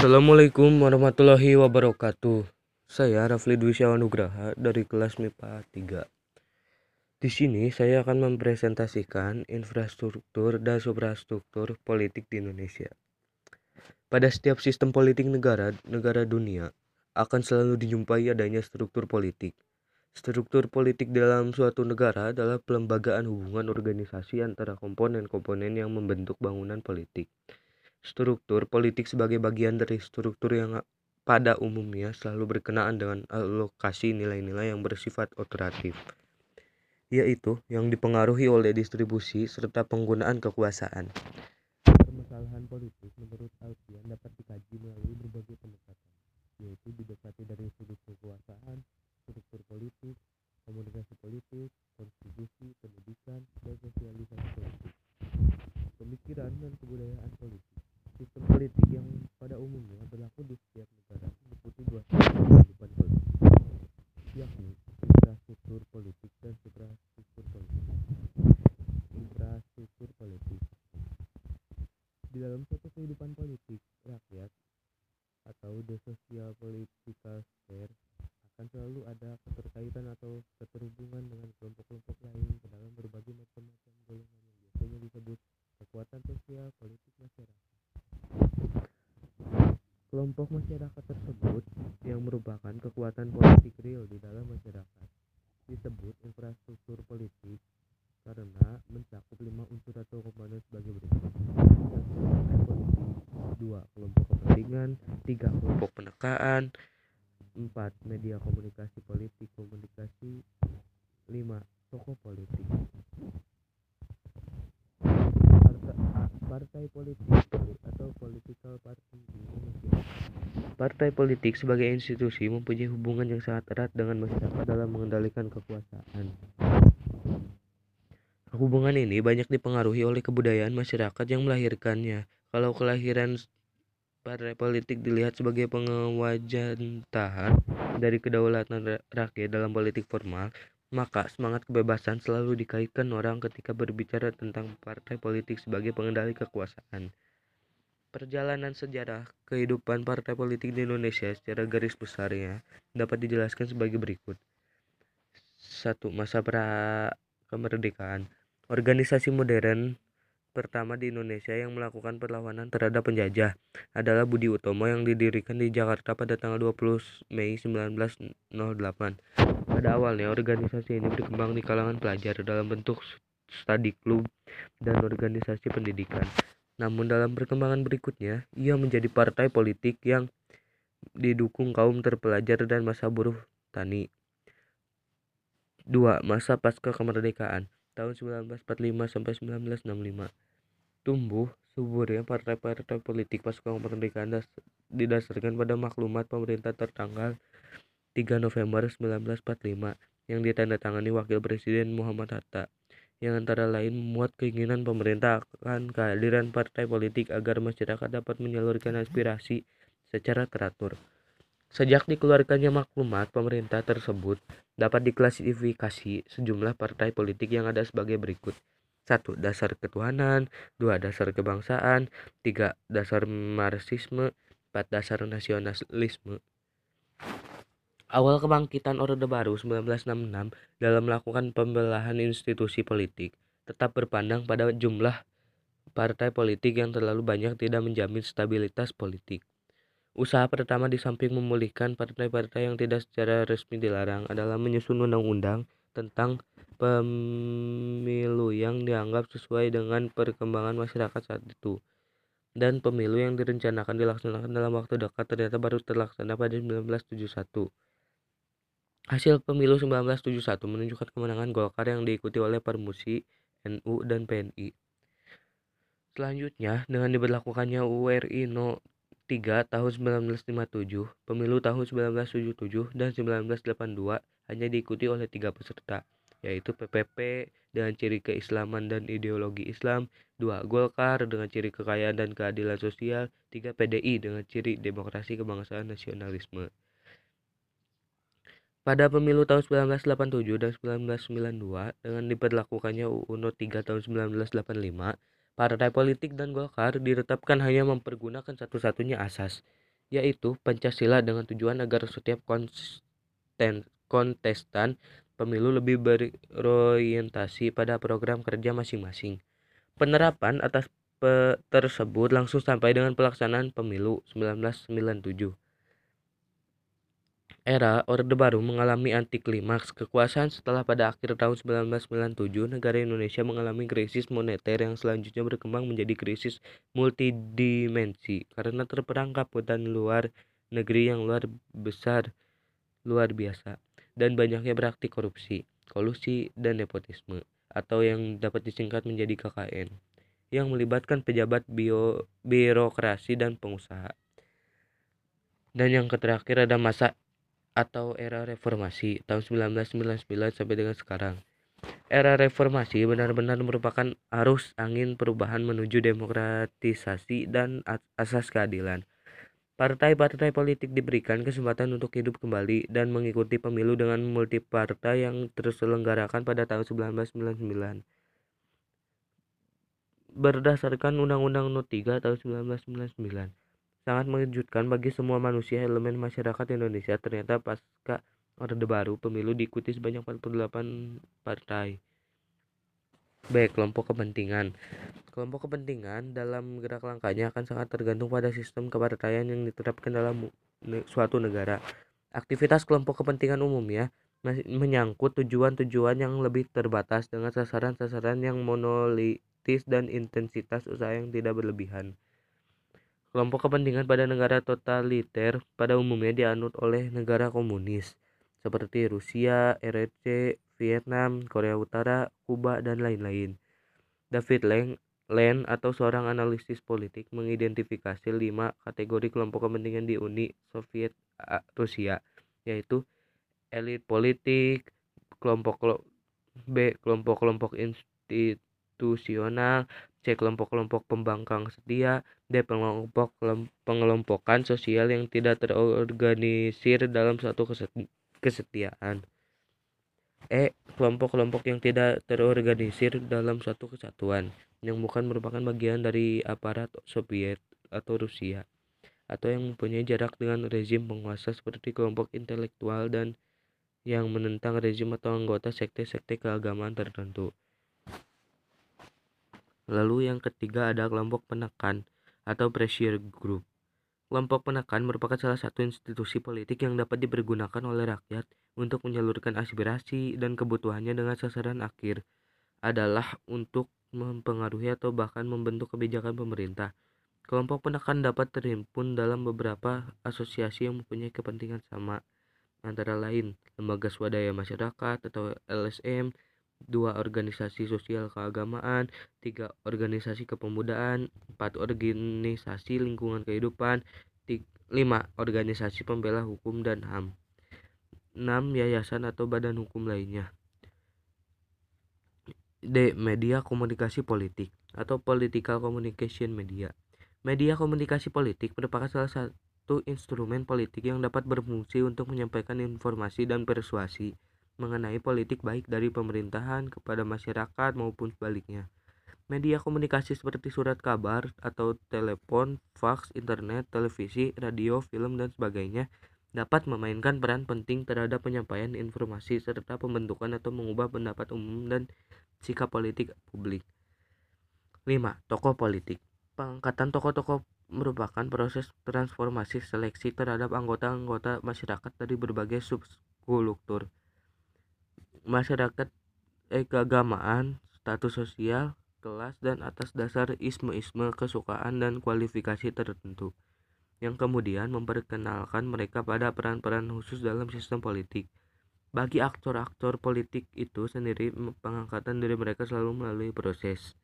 Assalamualaikum warahmatullahi wabarakatuh. Saya Rafli Dwi Nugraha dari kelas MIPA 3. Di sini saya akan mempresentasikan infrastruktur dan suprastruktur politik di Indonesia. Pada setiap sistem politik negara, negara dunia akan selalu dijumpai adanya struktur politik. Struktur politik dalam suatu negara adalah pelembagaan hubungan organisasi antara komponen-komponen yang membentuk bangunan politik. Struktur politik sebagai bagian dari struktur yang pada umumnya selalu berkenaan dengan alokasi nilai-nilai yang bersifat otoratif, yaitu yang dipengaruhi oleh distribusi serta penggunaan kekuasaan. Permasalahan politik menurut Alfian dapat dikaji melalui berbagai pendekatan, yaitu didekati dari sudut kekuasaan, struktur politik, komunikasi politik, kontribusi, pendidikan, dan sosialisasi politik, pemikiran dan kebudayaan politik. Sistem politik yang pada umumnya berlaku di setiap negara meliputi dua kehidupan politik, yakni infrastruktur politik dan suprastruktur politik. Infrastruktur politik di dalam suatu kehidupan politik rakyat atau the social political sphere akan selalu ada keterkaitan atau keterhubungan dengan kelompok-kelompok lain ke dalam berbagai macam-macam golongan yang biasanya disebut kekuatan sosial politik masyarakat. Kelompok masyarakat tersebut yang merupakan kekuatan politik real di dalam masyarakat disebut infrastruktur politik karena mencakup lima unsur atau komponen sebagai berikut. politik, dua kelompok kepentingan, tiga kelompok penekaan, empat media komunikasi politik komunikasi, lima tokoh politik. Partai politik atau political party Indonesia. Partai politik sebagai institusi mempunyai hubungan yang sangat erat dengan masyarakat dalam mengendalikan kekuasaan. Hubungan ini banyak dipengaruhi oleh kebudayaan masyarakat yang melahirkannya. Kalau kelahiran partai politik dilihat sebagai pengewajantahan dari kedaulatan rakyat dalam politik formal, maka semangat kebebasan selalu dikaitkan orang ketika berbicara tentang partai politik sebagai pengendali kekuasaan. Perjalanan sejarah kehidupan partai politik di Indonesia secara garis besarnya dapat dijelaskan sebagai berikut. Satu Masa pra kemerdekaan. Organisasi modern pertama di Indonesia yang melakukan perlawanan terhadap penjajah adalah Budi Utomo yang didirikan di Jakarta pada tanggal 20 Mei 1908. Pada awalnya, organisasi ini berkembang di kalangan pelajar dalam bentuk study club dan organisasi pendidikan. Namun dalam perkembangan berikutnya, ia menjadi partai politik yang didukung kaum terpelajar dan masa buruh tani. 2. Masa pasca kemerdekaan tahun 1945 sampai 1965. Tumbuh suburnya partai-partai politik pasca kemerdekaan didasarkan pada maklumat pemerintah tertanggal 3 November 1945 yang ditandatangani Wakil Presiden Muhammad Hatta yang antara lain memuat keinginan pemerintah akan kehadiran partai politik agar masyarakat dapat menyalurkan aspirasi secara teratur. Sejak dikeluarkannya maklumat pemerintah tersebut dapat diklasifikasi sejumlah partai politik yang ada sebagai berikut. 1. Dasar ketuhanan 2. Dasar kebangsaan 3. Dasar marxisme 4. Dasar nasionalisme Awal kebangkitan Orde Baru 1966 dalam melakukan pembelahan institusi politik tetap berpandang pada jumlah partai politik yang terlalu banyak tidak menjamin stabilitas politik. Usaha pertama di samping memulihkan partai-partai yang tidak secara resmi dilarang adalah menyusun undang-undang tentang pemilu yang dianggap sesuai dengan perkembangan masyarakat saat itu. Dan pemilu yang direncanakan dilaksanakan dalam waktu dekat ternyata baru terlaksana pada 1971. Hasil pemilu 1971 menunjukkan kemenangan Golkar yang diikuti oleh Permusi, NU, dan PNI. Selanjutnya, dengan diberlakukannya URI No 3 tahun 1957, pemilu tahun 1977 dan 1982 hanya diikuti oleh tiga peserta, yaitu PPP dengan ciri keislaman dan ideologi Islam, 2 Golkar dengan ciri kekayaan dan keadilan sosial, 3 PDI dengan ciri demokrasi kebangsaan nasionalisme. Pada pemilu tahun 1987 dan 1992 dengan diberlakukannya UU No 3 tahun 1985, Partai politik dan Golkar ditetapkan hanya mempergunakan satu-satunya asas, yaitu Pancasila dengan tujuan agar setiap kontestan pemilu lebih berorientasi pada program kerja masing-masing. Penerapan atas tersebut langsung sampai dengan pelaksanaan pemilu 1997. Era Orde Baru mengalami anti klimaks kekuasaan setelah pada akhir tahun 1997 negara Indonesia mengalami krisis moneter yang selanjutnya berkembang menjadi krisis multidimensi karena terperangkap hutan luar negeri yang luar besar luar biasa dan banyaknya praktik korupsi, kolusi, dan nepotisme atau yang dapat disingkat menjadi KKN yang melibatkan pejabat bio, birokrasi dan pengusaha. Dan yang terakhir ada masa atau era reformasi tahun 1999 sampai dengan sekarang. Era reformasi benar-benar merupakan arus angin perubahan menuju demokratisasi dan asas keadilan. Partai-partai politik diberikan kesempatan untuk hidup kembali dan mengikuti pemilu dengan multipartai yang terselenggarakan pada tahun 1999. Berdasarkan Undang-Undang No 3 tahun 1999, Sangat mengejutkan bagi semua manusia elemen masyarakat Indonesia ternyata pasca Orde Baru pemilu diikuti sebanyak 48 partai. B. Kelompok kepentingan Kelompok kepentingan dalam gerak langkahnya akan sangat tergantung pada sistem kepartaian yang diterapkan dalam suatu negara. Aktivitas kelompok kepentingan umumnya menyangkut tujuan-tujuan yang lebih terbatas dengan sasaran-sasaran yang monolitis dan intensitas usaha yang tidak berlebihan. Kelompok kepentingan pada negara totaliter pada umumnya dianut oleh negara komunis seperti Rusia, RRC, Vietnam, Korea Utara, Kuba, dan lain-lain. David Lang, Len atau seorang analisis politik mengidentifikasi lima kategori kelompok kepentingan di Uni Soviet Rusia, yaitu elit politik, kelompok B, kelompok-kelompok institusional, C. Kelompok-kelompok pembangkang setia D. Kelompok pengelompokan sosial yang tidak terorganisir dalam satu kesetiaan E. Kelompok-kelompok yang tidak terorganisir dalam satu kesatuan yang bukan merupakan bagian dari aparat Soviet atau Rusia atau yang mempunyai jarak dengan rezim penguasa seperti kelompok intelektual dan yang menentang rezim atau anggota sekte-sekte keagamaan tertentu. Lalu yang ketiga ada kelompok penekan atau pressure group. Kelompok penekan merupakan salah satu institusi politik yang dapat dipergunakan oleh rakyat untuk menyalurkan aspirasi dan kebutuhannya dengan sasaran akhir adalah untuk mempengaruhi atau bahkan membentuk kebijakan pemerintah. Kelompok penekan dapat terhimpun dalam beberapa asosiasi yang mempunyai kepentingan sama, antara lain lembaga swadaya masyarakat atau LSM, dua organisasi sosial keagamaan, tiga organisasi kepemudaan, empat organisasi lingkungan kehidupan, lima organisasi pembela hukum dan HAM, enam yayasan atau badan hukum lainnya. D. Media komunikasi politik atau political communication media. Media komunikasi politik merupakan salah satu instrumen politik yang dapat berfungsi untuk menyampaikan informasi dan persuasi mengenai politik baik dari pemerintahan kepada masyarakat maupun sebaliknya. Media komunikasi seperti surat kabar atau telepon, fax, internet, televisi, radio, film, dan sebagainya dapat memainkan peran penting terhadap penyampaian informasi serta pembentukan atau mengubah pendapat umum dan sikap politik publik. 5. Tokoh politik Pengangkatan tokoh-tokoh merupakan proses transformasi seleksi terhadap anggota-anggota masyarakat dari berbagai subkultur masyarakat eh, keagamaan, status sosial, kelas, dan atas dasar isme-isme kesukaan dan kualifikasi tertentu yang kemudian memperkenalkan mereka pada peran-peran khusus dalam sistem politik. Bagi aktor-aktor politik itu sendiri, pengangkatan diri mereka selalu melalui proses,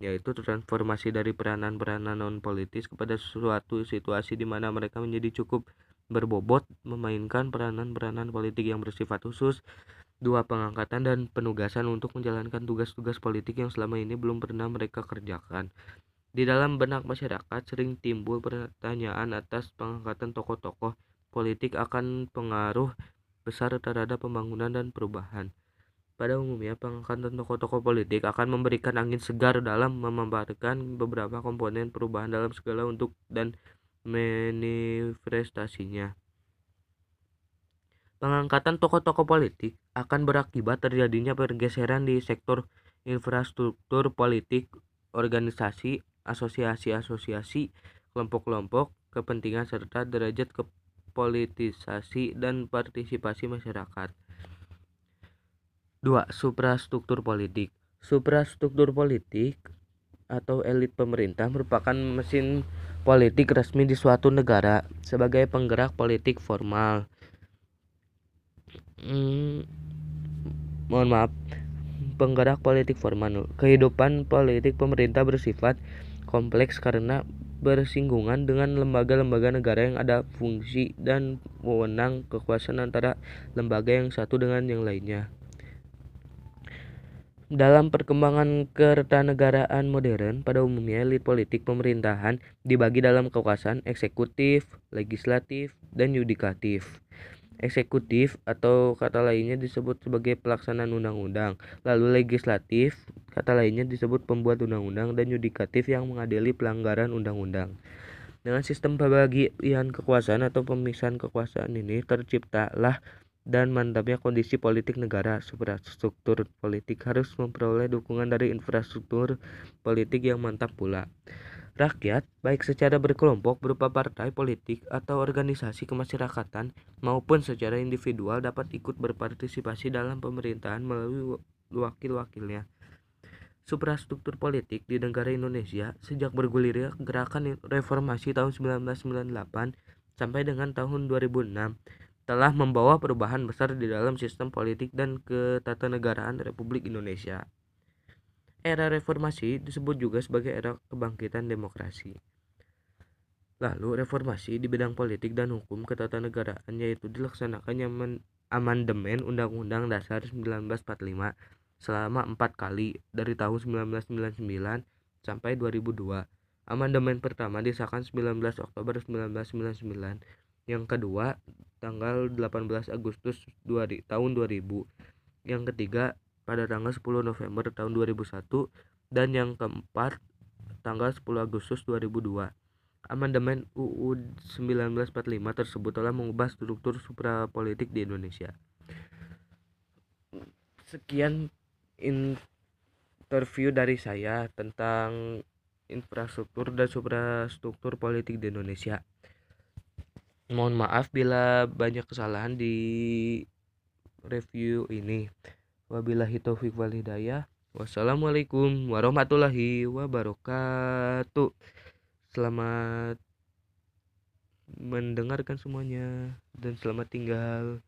yaitu transformasi dari peranan-peranan non-politis kepada suatu situasi di mana mereka menjadi cukup berbobot memainkan peranan-peranan politik yang bersifat khusus dua pengangkatan dan penugasan untuk menjalankan tugas-tugas politik yang selama ini belum pernah mereka kerjakan. Di dalam benak masyarakat sering timbul pertanyaan atas pengangkatan tokoh-tokoh politik akan pengaruh besar terhadap pembangunan dan perubahan. Pada umumnya, pengangkatan tokoh-tokoh politik akan memberikan angin segar dalam memaparkan beberapa komponen perubahan dalam segala untuk dan manifestasinya. Pengangkatan tokoh-tokoh politik akan berakibat terjadinya pergeseran di sektor infrastruktur politik, organisasi, asosiasi-asosiasi, kelompok-kelompok kepentingan serta derajat kepolitisasi dan partisipasi masyarakat. 2. Suprastruktur politik. Suprastruktur politik atau elit pemerintah merupakan mesin politik resmi di suatu negara sebagai penggerak politik formal hmm, mohon maaf penggerak politik formal kehidupan politik pemerintah bersifat kompleks karena bersinggungan dengan lembaga-lembaga negara yang ada fungsi dan wewenang kekuasaan antara lembaga yang satu dengan yang lainnya. Dalam perkembangan kertanegaraan modern, pada umumnya elit politik pemerintahan dibagi dalam kekuasaan eksekutif, legislatif, dan yudikatif. Eksekutif atau kata lainnya disebut sebagai pelaksanaan undang-undang, lalu legislatif kata lainnya disebut pembuat undang-undang dan yudikatif yang mengadili pelanggaran undang-undang. Dengan sistem pembagian kekuasaan atau pemisahan kekuasaan ini terciptalah dan mantapnya kondisi politik negara, infrastruktur politik harus memperoleh dukungan dari infrastruktur politik yang mantap pula. Rakyat, baik secara berkelompok berupa partai politik atau organisasi kemasyarakatan maupun secara individual dapat ikut berpartisipasi dalam pemerintahan melalui wakil-wakilnya. Suprastruktur politik di negara Indonesia sejak bergulirnya gerakan reformasi tahun 1998 sampai dengan tahun 2006 telah membawa perubahan besar di dalam sistem politik dan ketatanegaraan Republik Indonesia. Era reformasi disebut juga sebagai era kebangkitan demokrasi. Lalu reformasi di bidang politik dan hukum ketatanegaraan yaitu dilaksanakannya amandemen Undang-Undang Dasar 1945 selama empat kali dari tahun 1999 sampai 2002. Amandemen pertama disahkan 19 Oktober 1999 yang kedua tanggal 18 Agustus 2, tahun 2000 yang ketiga pada tanggal 10 November tahun 2001 dan yang keempat tanggal 10 Agustus 2002 Amandemen UU 1945 tersebut telah mengubah struktur suprapolitik di Indonesia. Sekian interview dari saya tentang infrastruktur dan suprastruktur politik di Indonesia. Mohon maaf bila banyak kesalahan di review ini wabillahi taufik wal hidayah. Wassalamualaikum warahmatullahi wabarakatuh. Selamat mendengarkan semuanya dan selamat tinggal